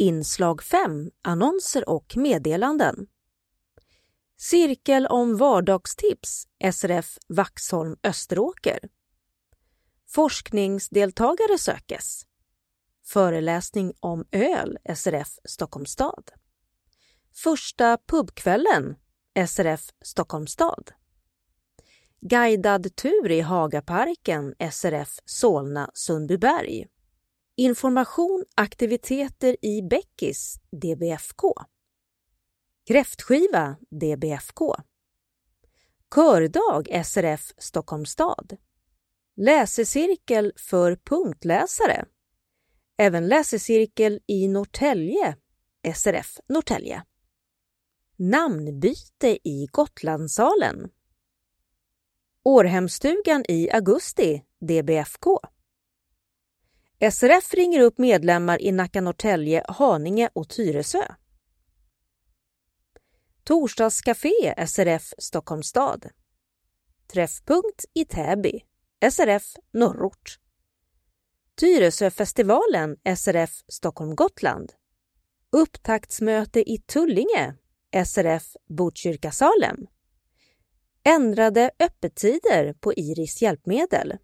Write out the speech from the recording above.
Inslag 5 Annonser och meddelanden. Cirkel om vardagstips SRF Vaxholm Österåker. Forskningsdeltagare sökes. Föreläsning om öl SRF Stockholms stad. Första pubkvällen SRF Stockholms stad. Guidad tur i Hagaparken SRF Solna Sundbyberg. Information aktiviteter i Bäckis DBFK. Kräftskiva DBFK. Kördag SRF Stockholms stad. Läsecirkel för punktläsare. Även läsecirkel i Norrtälje SRF Norrtälje. Namnbyte i Gotlandssalen. Århemstugan i augusti DBFK. SRF ringer upp medlemmar i Nacka Norrtälje, Haninge och Tyresö. Torsdagscafé SRF Stockholms stad. Träffpunkt i Täby SRF Norrort. Tyresöfestivalen SRF Stockholm Gotland. Upptaktsmöte i Tullinge SRF Botkyrka Salem. Ändrade öppettider på Iris hjälpmedel.